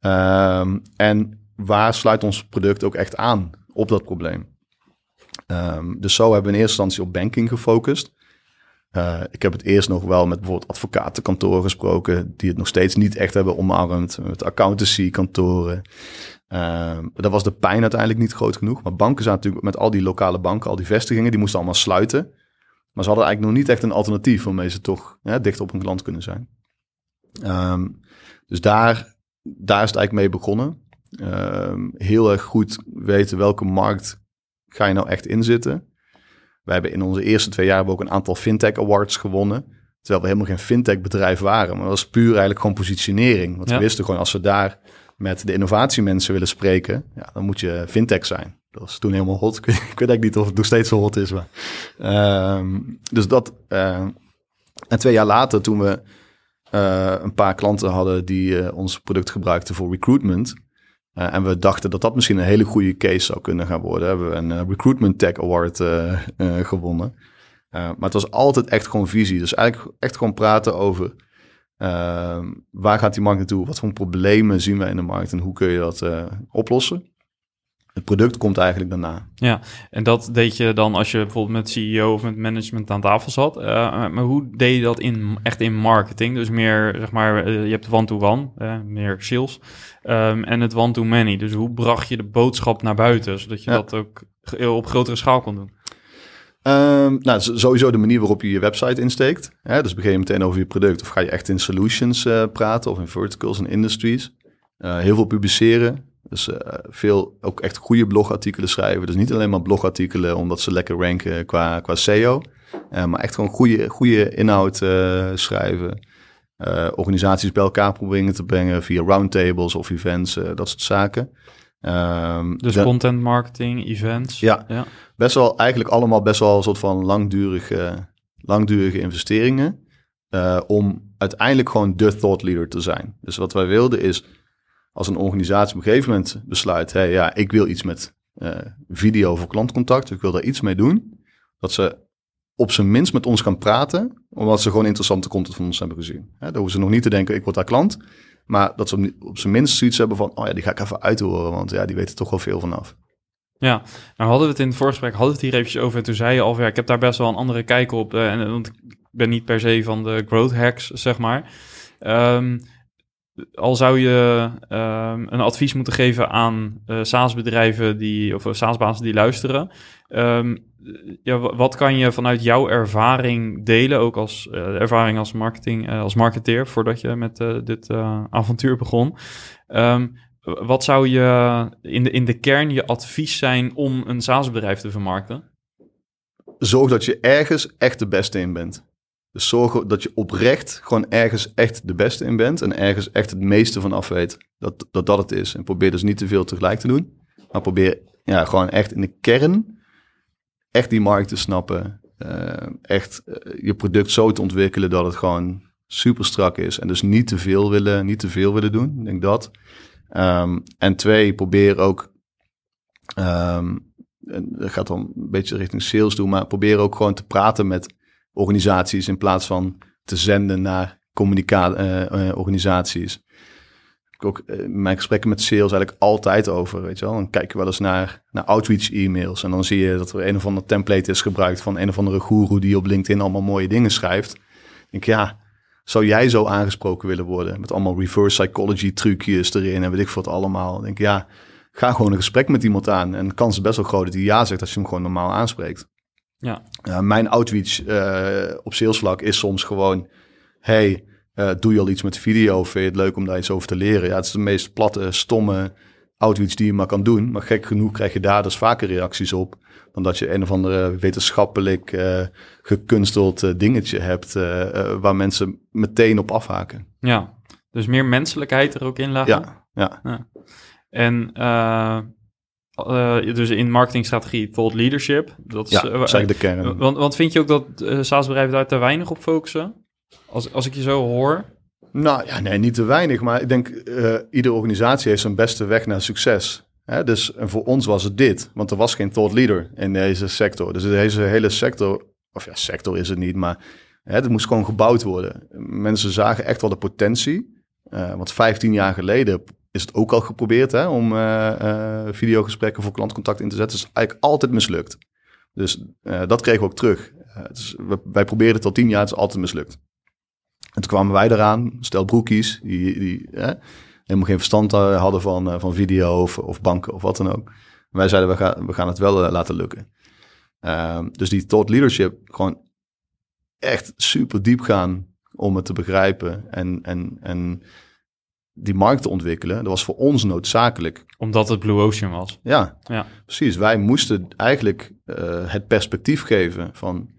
Um, en waar sluit ons product ook echt aan op dat probleem? Um, dus zo hebben we in eerste instantie op banking gefocust. Uh, ik heb het eerst nog wel met bijvoorbeeld advocatenkantoren gesproken, die het nog steeds niet echt hebben omarmd. Met accountancykantoren. Uh, dat was de pijn uiteindelijk niet groot genoeg. Maar banken zaten natuurlijk met al die lokale banken, al die vestigingen, die moesten allemaal sluiten. Maar ze hadden eigenlijk nog niet echt een alternatief waarmee ze toch ja, dicht op hun klant kunnen zijn. Um, dus daar, daar is het eigenlijk mee begonnen. Um, heel erg goed weten welke markt ga je nou echt inzitten. We hebben in onze eerste twee jaar ook een aantal fintech awards gewonnen. Terwijl we helemaal geen fintech bedrijf waren. Maar dat was puur eigenlijk gewoon positionering. Want ja. we wisten gewoon als we daar met de innovatiemensen willen spreken, ja, dan moet je fintech zijn. Dat was toen helemaal hot. Ik weet, eigenlijk niet of het nog steeds zo hot is. Maar, um, dus dat. Uh, en twee jaar later, toen we uh, een paar klanten hadden die uh, ons product gebruikten voor recruitment. en we dachten dat dat misschien een hele goede case zou kunnen gaan worden. Hebben we een Recruitment Tech Award gewonnen. maar het was altijd echt gewoon visie. Dus eigenlijk echt gewoon praten over waar gaat die markt naartoe? Wat voor problemen zien wij in de markt en hoe kun je dat uh, oplossen? Het product komt eigenlijk daarna. Ja, en dat deed je dan als je bijvoorbeeld met CEO of met management aan tafel zat. Uh, maar hoe deed je dat in, echt in marketing? Dus meer, zeg maar, je hebt one-to-one, -one, meer sales. Um, en het one-to-many. Dus hoe bracht je de boodschap naar buiten, zodat je ja. dat ook op grotere schaal kon doen? Um, nou, sowieso de manier waarop je je website insteekt. Hè? Dus begin je meteen over je product of ga je echt in solutions uh, praten of in verticals en industries. Uh, heel veel publiceren. Dus uh, veel ook echt goede blogartikelen schrijven. Dus niet alleen maar blogartikelen omdat ze lekker ranken qua, qua SEO. maar echt gewoon goede, goede inhoud schrijven. organisaties bij elkaar proberen te brengen via roundtables of events, dat soort zaken. Um, dus content marketing, events. Ja, ja, best wel eigenlijk allemaal best wel een soort van langdurige, langdurige investeringen. Uh, om uiteindelijk gewoon de thought leader te zijn. Dus wat wij wilden is, als een organisatie op een gegeven moment besluit, hey, ja, ik wil iets met uh, video voor klantcontact, ik wil daar iets mee doen, dat ze op zijn minst met ons gaan praten, omdat ze gewoon interessante content van ons hebben gezien. Dan hoeven ze nog niet te denken, ik word daar klant, maar dat ze op zijn minst zoiets hebben van, oh ja, die ga ik even uithoren, want ja, die weten toch wel veel vanaf. Ja, nou hadden we het in het voorgesprek, hadden we het hier eventjes over. En toen zei je al, ja, ik heb daar best wel een andere kijk op. Uh, en, want ik ben niet per se van de growth hacks, zeg maar. Um, al zou je um, een advies moeten geven aan uh, SaaS-bedrijven die, of SaaS-bazen die luisteren. Um, ja, wat kan je vanuit jouw ervaring delen, ook als uh, ervaring als marketing, als marketeer, voordat je met dit avontuur begon? Um, wat zou je in de, in de kern je advies zijn om een SaaS-bedrijf te vermarkten? Zorg dat je ergens echt de beste in bent. Dus zorg dat je oprecht gewoon ergens echt de beste in bent en ergens echt het meeste van af weet dat dat, dat het is. En probeer dus niet te veel tegelijk te doen, maar probeer ja, gewoon echt in de kern echt die markt te snappen. Uh, echt uh, je product zo te ontwikkelen dat het gewoon super strak is. En dus niet te veel willen, niet te veel willen doen. Ik denk dat. Um, en twee, probeer ook. Um, dat gaat dan een beetje richting sales doen, maar probeer ook gewoon te praten met organisaties in plaats van te zenden naar communica-organisaties. Uh, ik ook in mijn gesprekken met sales eigenlijk altijd over, weet je wel. Dan kijk je wel eens naar, naar outreach-e-mails en dan zie je dat er een of ander template is gebruikt van een of andere guru die op LinkedIn allemaal mooie dingen schrijft. Ik denk, ja, zou jij zo aangesproken willen worden? Met allemaal reverse psychology trucjes erin en weet ik wat allemaal. Ik denk, ja, ga gewoon een gesprek met iemand aan. En de kans is best wel groot dat hij ja zegt als je hem gewoon normaal aanspreekt. Ja. Uh, mijn outreach uh, op salesvlak is soms gewoon... hey, uh, doe je al iets met video? Vind je het leuk om daar iets over te leren? Ja, het is de meest platte, stomme outreach die je maar kan doen. Maar gek genoeg krijg je daar dus vaker reacties op... dan dat je een of andere wetenschappelijk gekunsteld dingetje hebt... waar mensen meteen op afhaken. Ja, dus meer menselijkheid er ook in laten. Ja, ja. ja. En uh, dus in marketingstrategie thought leadership. Dat is, ja, uh, de kern. Want, want vind je ook dat SaaS-bedrijven daar te weinig op focussen? Als, als ik je zo hoor. Nou ja, nee, niet te weinig. Maar ik denk, iedere organisatie heeft zijn beste weg naar succes. Hè? Dus en voor ons was het dit. Want er was geen thought leader in deze sector. Dus deze hele sector, of ja, sector is het niet, maar hè, het moest gewoon gebouwd worden. Mensen zagen echt wel de potentie. want 15 jaar geleden is het ook al geprobeerd hè, om uh, videogesprekken voor klantcontact in te zetten. is eigenlijk altijd mislukt. Dus uh, dat kregen we ook terug. Wij probeerden het al tien jaar, het is altijd mislukt. En toen kwamen wij eraan, stel broekies, die, die helemaal geen verstand hadden van, van video of, of banken of wat dan ook. wij zeiden, we gaan, we gaan het wel laten lukken. Ehm, dus die thought leadership, gewoon echt super diep gaan om het te begrijpen. En, en, en die markt te ontwikkelen, dat was voor ons noodzakelijk. Omdat het Blue Ocean was. Ja, ja. precies. Wij moesten eigenlijk uh, het perspectief geven van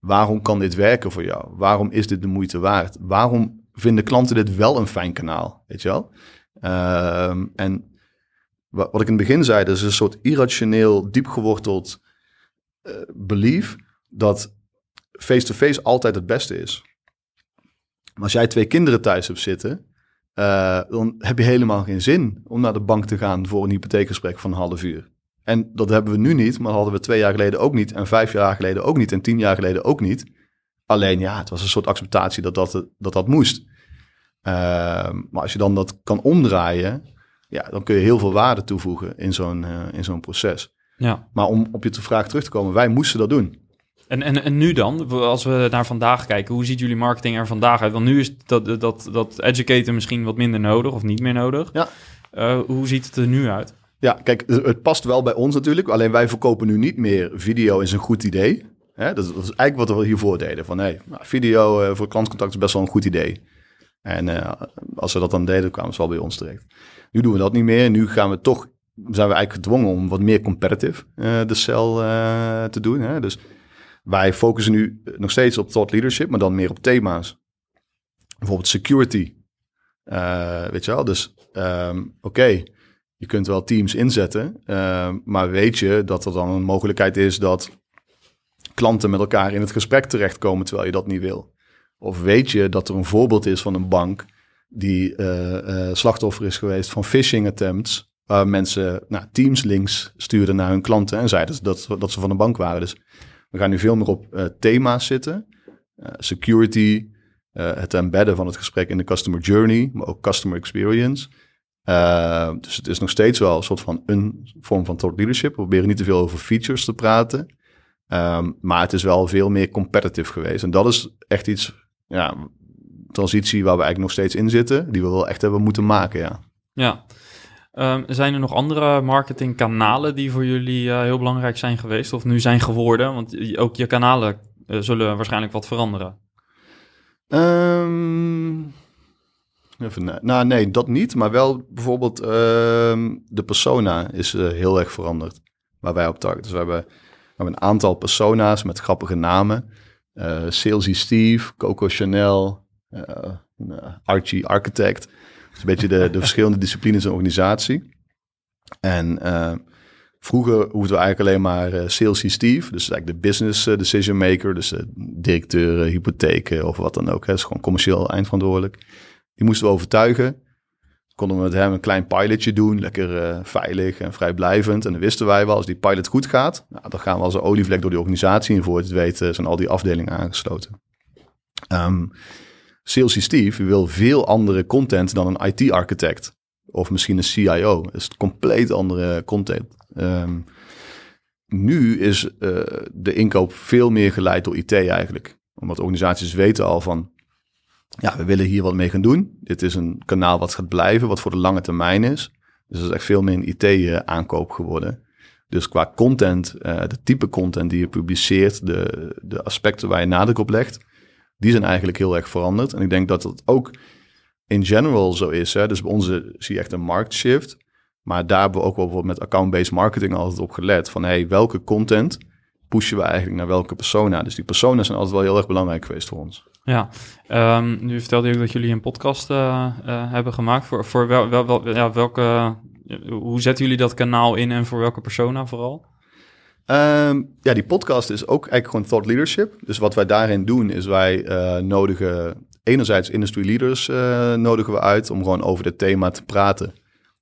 waarom kan dit werken voor jou? Waarom is dit de moeite waard? Waarom vinden klanten dit wel een fijn kanaal? Weet je wel? Uh, en wat, wat, ik in het begin zei, dat is een soort irrationeel, diepgeworteld uh, belief dat face-to-face -face altijd het beste is. Maar als jij twee kinderen thuis hebt zitten uh, dan heb je helemaal geen zin om naar de bank te gaan voor een hypotheekgesprek van een half uur. En dat hebben we nu niet, maar dat hadden we twee jaar geleden ook niet. En vijf jaar geleden ook niet. En tien jaar geleden ook niet. Alleen ja, het was een soort acceptatie dat dat, dat, dat moest. Uh, maar als je dan dat kan omdraaien, ja, dan kun je heel veel waarde toevoegen in zo'n uh, in zo'n proces. Ja. Maar om op je vraag terug te komen, wij moesten dat doen. En, en, en nu dan, als we naar vandaag kijken, hoe ziet jullie marketing er vandaag uit? Want nu is dat, dat, dat educaten misschien wat minder nodig of niet meer nodig. Ja. Uh, hoe ziet het er nu uit? Ja, kijk, het past wel bij ons natuurlijk. Alleen wij verkopen nu niet meer video is een goed idee. Hè? Dat, dat is eigenlijk wat we hiervoor deden. Van hey, nou, video eh, voor klantcontact is best wel een goed idee. En eh, als we dat dan deden, kwamen ze wel bij ons terecht. Nu doen we dat niet meer. Nu gaan we toch, zijn we eigenlijk gedwongen om wat meer competitive eh, de cel eh, te doen. Hè? Dus wij focussen nu nog steeds op thought leadership, maar dan meer op thema's. Bijvoorbeeld security. Eh, weet je wel, dus ehm, oké, je kunt wel teams inzetten, ehm, maar weet je dat er dan een mogelijkheid is dat klanten met elkaar in het gesprek terechtkomen terwijl je dat niet wil? Of weet je dat er een voorbeeld is van een bank die eh, eh, slachtoffer is geweest van phishing attempts, waar mensen nou, teams links stuurden naar hun klanten en zeiden dat, dat ze van een bank waren. Dus we gaan nu veel meer op eh, thema's zitten. Eh, security, eh, het embedden van het gesprek in de customer journey, maar ook customer experience. Dus het is nog steeds wel een soort van een vorm van thought leadership. We proberen niet te veel over features te praten. Ehm, maar het is wel veel meer competitive geweest. En dat is echt iets, ja, transitie waar we eigenlijk nog steeds in zitten, die we wel echt hebben moeten maken, ja. Ja. Ehm, zijn er nog andere marketingkanalen die voor jullie eh, heel belangrijk zijn geweest of nu zijn geworden? Want ook je kanalen eh, zullen waarschijnlijk wat veranderen. Ehm, even, nou, nee, dat niet. Maar wel bijvoorbeeld ehm, de persona is eh, heel erg veranderd. Waar wij op targeten. Dus we hebben, we hebben een aantal persona's met grappige namen. Salesy Steve, Coco Chanel, Archie Architect. Een beetje de, de verschillende disciplines in de organisatie. En eh, vroeger hoefden we eigenlijk alleen maar eh Salesy Steve. Dus eigenlijk de business eh, decision maker. Dus directeur, eh, hypotheken of wat dan ook. Hè. is gewoon commercieel eindverantwoordelijk. Die moesten we overtuigen. Konden we met hem een klein pilotje doen. Lekker veilig en vrijblijvend. En dan wisten wij wel, als die pilot goed gaat... Nou, dan gaan we als een olievlek door die organisatie. En voor het weten zijn al die afdelingen aangesloten. Ehm Salesy Steve wil veel andere content dan een IT-architect. Of misschien een CIO. Dat is compleet andere content. Ehm, nu is eh, de inkoop veel meer geleid door IT eigenlijk. Omdat organisaties weten al van... Ja, we willen hier wat mee gaan doen. Dit is een kanaal wat gaat blijven, wat voor de lange termijn is. Dus dat is echt veel meer een IT-aankoop geworden. Dus qua content, eh, de type content die je publiceert, de, de aspecten waar je nadruk op legt, die zijn eigenlijk heel erg veranderd. En ik denk dat dat ook in general zo is. Hè? Dus bij ons zie je echt een marktshift. Maar daar hebben we ook wel met account-based marketing altijd op gelet. Van hey, welke content pushen we eigenlijk naar welke persona? Dus die persona's zijn altijd wel heel erg belangrijk geweest voor ons. Ja, Ehm, nu vertelde je ook dat jullie een podcast eh, eh, hebben gemaakt. Voor, voor wel, wel- ja, welke, hoe zetten jullie dat kanaal in en voor welke persona vooral? Ehm, ja, die podcast is ook eigenlijk gewoon thought leadership. Dus wat wij daarin doen is wij eh, nodigen enerzijds industry leaders eh, nodigen we uit om gewoon over dit thema te praten.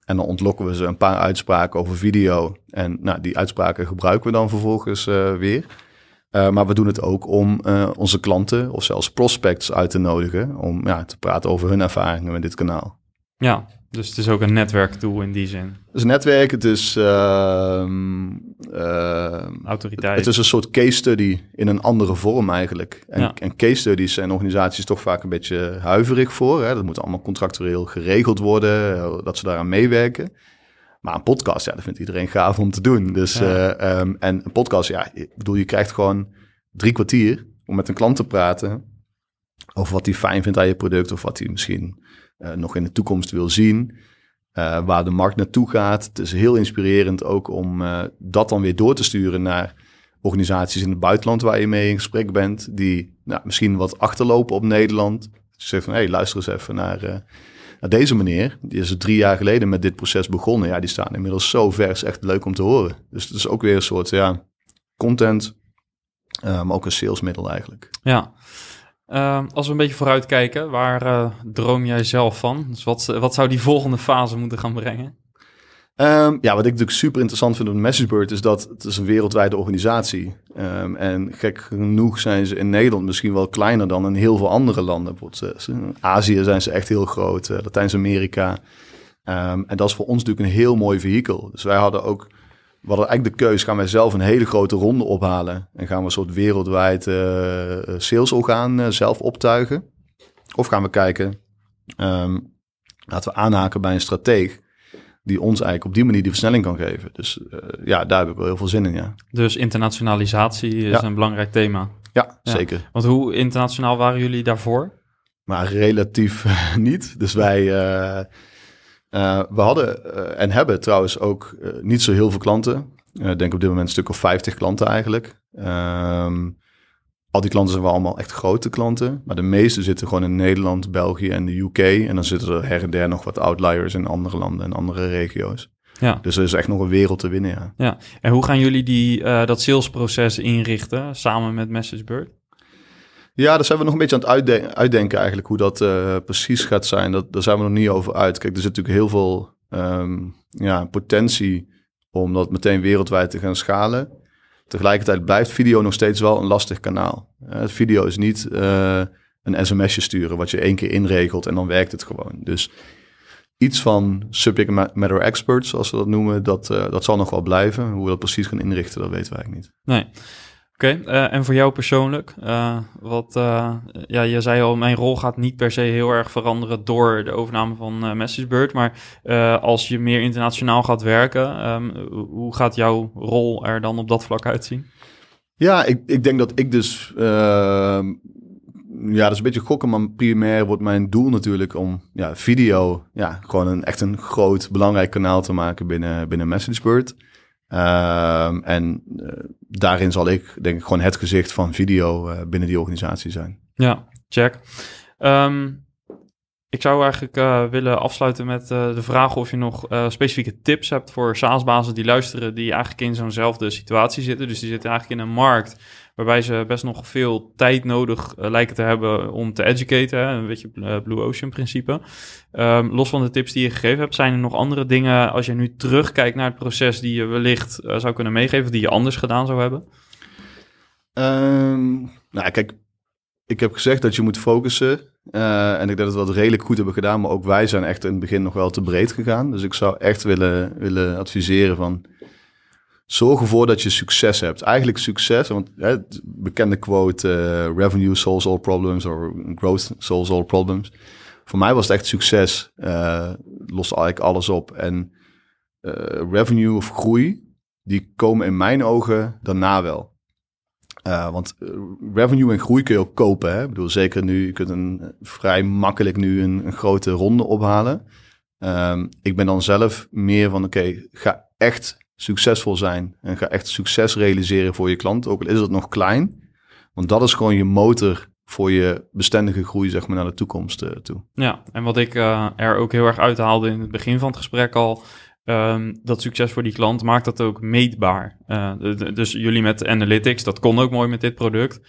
En dan ontlokken we ze een paar uitspraken over video. En nou, die uitspraken gebruiken we dan vervolgens eh, weer. Maar we doen het ook om onze klanten of zelfs prospects uit te nodigen. Om ja, te praten over hun ervaringen met dit kanaal. Ja, dus het is ook een netwerktool in die zin. Dus netwerk, het is, ehm, ehm, Autoriteit. het is een soort case study in een andere vorm eigenlijk. En, Ja. en case studies zijn organisaties toch vaak een beetje huiverig voor. Hè? Dat moet allemaal contractueel geregeld worden, eh, dat ze daaraan meewerken. Maar een podcast, ja, dat vindt iedereen gaaf om te doen. Dus, Ja. eh, ehm, en een podcast, ja, ik bedoel, je krijgt gewoon drie kwartier om met een klant te praten over wat hij fijn vindt aan je product of wat hij misschien nog in de toekomst wil zien. eh, waar de markt naartoe gaat. Het is heel inspirerend ook om eh, dat dan weer door te sturen naar organisaties in het buitenland waar je mee in gesprek bent, die nou, misschien wat achterlopen op Nederland. Dus je zegt van, hé, hey, luister eens even naar, eh, naar deze meneer. Die is drie jaar geleden met dit proces begonnen. Ja, die staan inmiddels zo ver, is echt leuk om te horen. Dus het is ook weer een soort, ja, content, eh, maar ook een salesmiddel eigenlijk. Ja. Ehm, als we een beetje vooruitkijken, waar eh, droom jij zelf van? Dus wat, wat zou die volgende fase moeten gaan brengen? Ehm, ja, wat ik natuurlijk super interessant vind op MessageBird is dat het is een wereldwijde organisatie. Um, en gek genoeg zijn ze in Nederland misschien wel kleiner dan in heel veel andere landen. Bijvoorbeeld uh, Azië zijn ze echt heel groot, Latijns-Amerika. En dat is voor ons natuurlijk een heel mooi vehikel. Dus wij hadden ook, we hadden eigenlijk de keus, gaan wij zelf een hele grote ronde ophalen. En gaan we een soort wereldwijd uh, salesorgaan zelf optuigen. Of gaan we kijken, um, laten we aanhaken bij een strateeg die ons eigenlijk op die manier die versnelling kan geven. Dus uh, ja, daar heb ik wel heel veel zin in, ja. Dus internationalisatie is Ja. een belangrijk thema. Ja, Ja. zeker. Want hoe internationaal waren jullie daarvoor? Maar relatief niet. Dus wij, eh, we hadden eh, en hebben trouwens ook eh, niet zo heel veel klanten. Ik denk op dit moment een stuk of 50 klanten eigenlijk. Ehm, al die klanten zijn wel allemaal echt grote klanten. Maar de meeste zitten gewoon in Nederland, België en de UK. En dan zitten er her en der nog wat outliers in andere landen en andere regio's. Ja. Dus er is echt nog een wereld te winnen, ja. En hoe gaan jullie die, dat salesproces inrichten samen met MessageBird? Ja, daar zijn we nog een beetje aan het uitden- uitdenken eigenlijk hoe dat eh, precies gaat zijn. Dat, daar zijn we nog niet over uit. Kijk, er zit natuurlijk heel veel ehm, ja, potentie om dat meteen wereldwijd te gaan schalen. Tegelijkertijd blijft video nog steeds wel een lastig kanaal. Eh, video is niet eh, een sms'je sturen wat je één keer inregelt en dan werkt het gewoon. Dus iets van subject matter expert, zoals we dat noemen, dat, dat zal nog wel blijven. Hoe we dat precies gaan inrichten, dat weten we eigenlijk niet. Nee. Oké, eh, en voor jou persoonlijk? eh, wat, eh, ja, je zei al, mijn rol gaat niet per se heel erg veranderen door de overname van MessageBird. Maar als je meer internationaal gaat werken, ehm, hoe gaat jouw rol er dan op dat vlak uitzien? Ja, ik, ik denk dat ik dus... ehm, ja, dat is een beetje gokken, maar primair wordt mijn doel natuurlijk om ja, video... Ja, gewoon een, echt een groot, belangrijk kanaal te maken binnen, binnen MessageBird. Ehm, en eh, daarin zal ik, denk ik, gewoon het gezicht van video eh, binnen die organisatie zijn. Ja, check. Ehm, ik zou eigenlijk eh, willen afsluiten met de vraag of je nog specifieke tips hebt voor SaaS-bazen die luisteren, die eigenlijk in zo'nzelfde situatie zitten. Dus die zitten eigenlijk in een markt waarbij ze best nog veel tijd nodig eh, lijken te hebben om te educaten. Een beetje eh, Blue Ocean principe. Ehm, los van de tips die je gegeven hebt, zijn er nog andere dingen als je nu terugkijkt naar het proces die je wellicht eh, zou kunnen meegeven, die je anders gedaan zou hebben? Ehm, nou, kijk, ik heb gezegd dat je moet focussen. en ik denk dat we dat redelijk goed hebben gedaan. Maar ook wij zijn echt in het begin nog wel te breed gegaan. Dus ik zou echt willen, willen adviseren van... Zorg ervoor dat je succes hebt. Eigenlijk succes, want hè, bekende quote... eh, revenue solves all problems of growth solves all problems. Voor mij was het echt succes. eh lost eigenlijk alles op. En eh, revenue of groei, die komen in mijn ogen daarna wel. Uh, want uh, revenue en groei kun je ook kopen. Hè? Ik bedoel, zeker nu, je kunt uh, vrij makkelijk nu een, een grote ronde ophalen. Um, ik ben dan zelf meer van, oké, ga echt succesvol zijn. En ga echt succes realiseren voor je klant, ook al is het nog klein. Want dat is gewoon je motor voor je bestendige groei, zeg maar, naar de toekomst uh, toe. Ja, en wat ik uh, er ook heel erg uithaalde in het begin van het gesprek al... Um, dat succes voor die klant maakt dat ook meetbaar. Uh, de, de, dus jullie met analytics, dat kon ook mooi met dit product.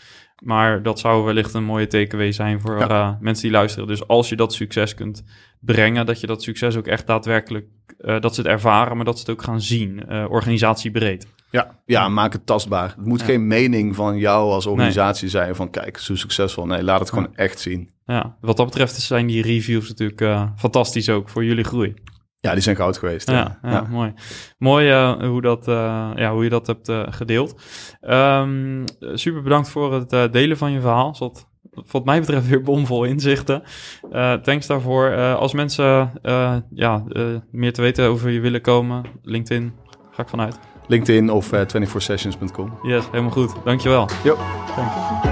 Maar dat zou wellicht een mooie takeaway zijn voor ja. mensen die luisteren. Dus als je dat succes kunt brengen, dat je dat succes ook echt daadwerkelijk, uh, dat ze het ervaren, maar dat ze het ook gaan zien, uh, organisatiebreed. Ja, ja, maak het tastbaar. Het moet ja. geen mening van jou als organisatie nee. zijn van kijk, zo succesvol. Nee, laat het gewoon ja. echt zien. Ja, wat dat betreft zijn die reviews natuurlijk uh, fantastisch ook voor jullie groei. Ja, die zijn goud geweest. Ja, ja, ja. mooi. Mooi uh, hoe, dat, uh, ja, hoe je dat hebt uh, gedeeld. Um, super bedankt voor het delen van je verhaal. Zat, wat mij betreft weer bomvol inzichten. thanks daarvoor. als mensen ja, meer te weten over je willen komen, LinkedIn, ga ik vanuit. LinkedIn of 24sessions.com. Yes, helemaal goed. Dankjewel. Jo. Thanks.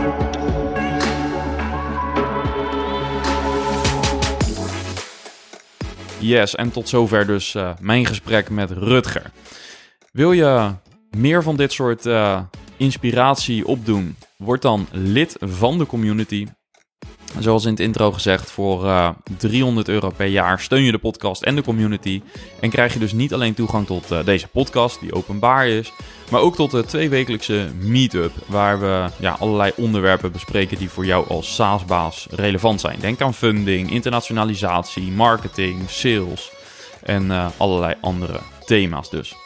Yes, en tot zover dus uh, mijn gesprek met Rutger. Wil je meer van dit soort uh, inspiratie opdoen? Word dan lid van de community. Zoals in het intro gezegd, voor uh, 300 euro per jaar steun je de podcast en de community. En krijg je dus niet alleen toegang tot uh, deze podcast, die openbaar is, maar ook tot de tweewekelijkse meetup, waar we ja, allerlei onderwerpen bespreken die voor jou als SaaS-baas relevant zijn. Denk aan funding, internationalisatie, marketing, sales en uh, allerlei andere thema's dus.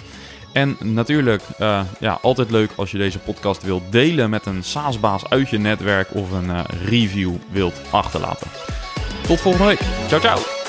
En natuurlijk, uh, ja, altijd leuk als je deze podcast wilt delen met een SaaS-baas uit je netwerk of een uh, review wilt achterlaten. Tot volgende week. Ciao, ciao.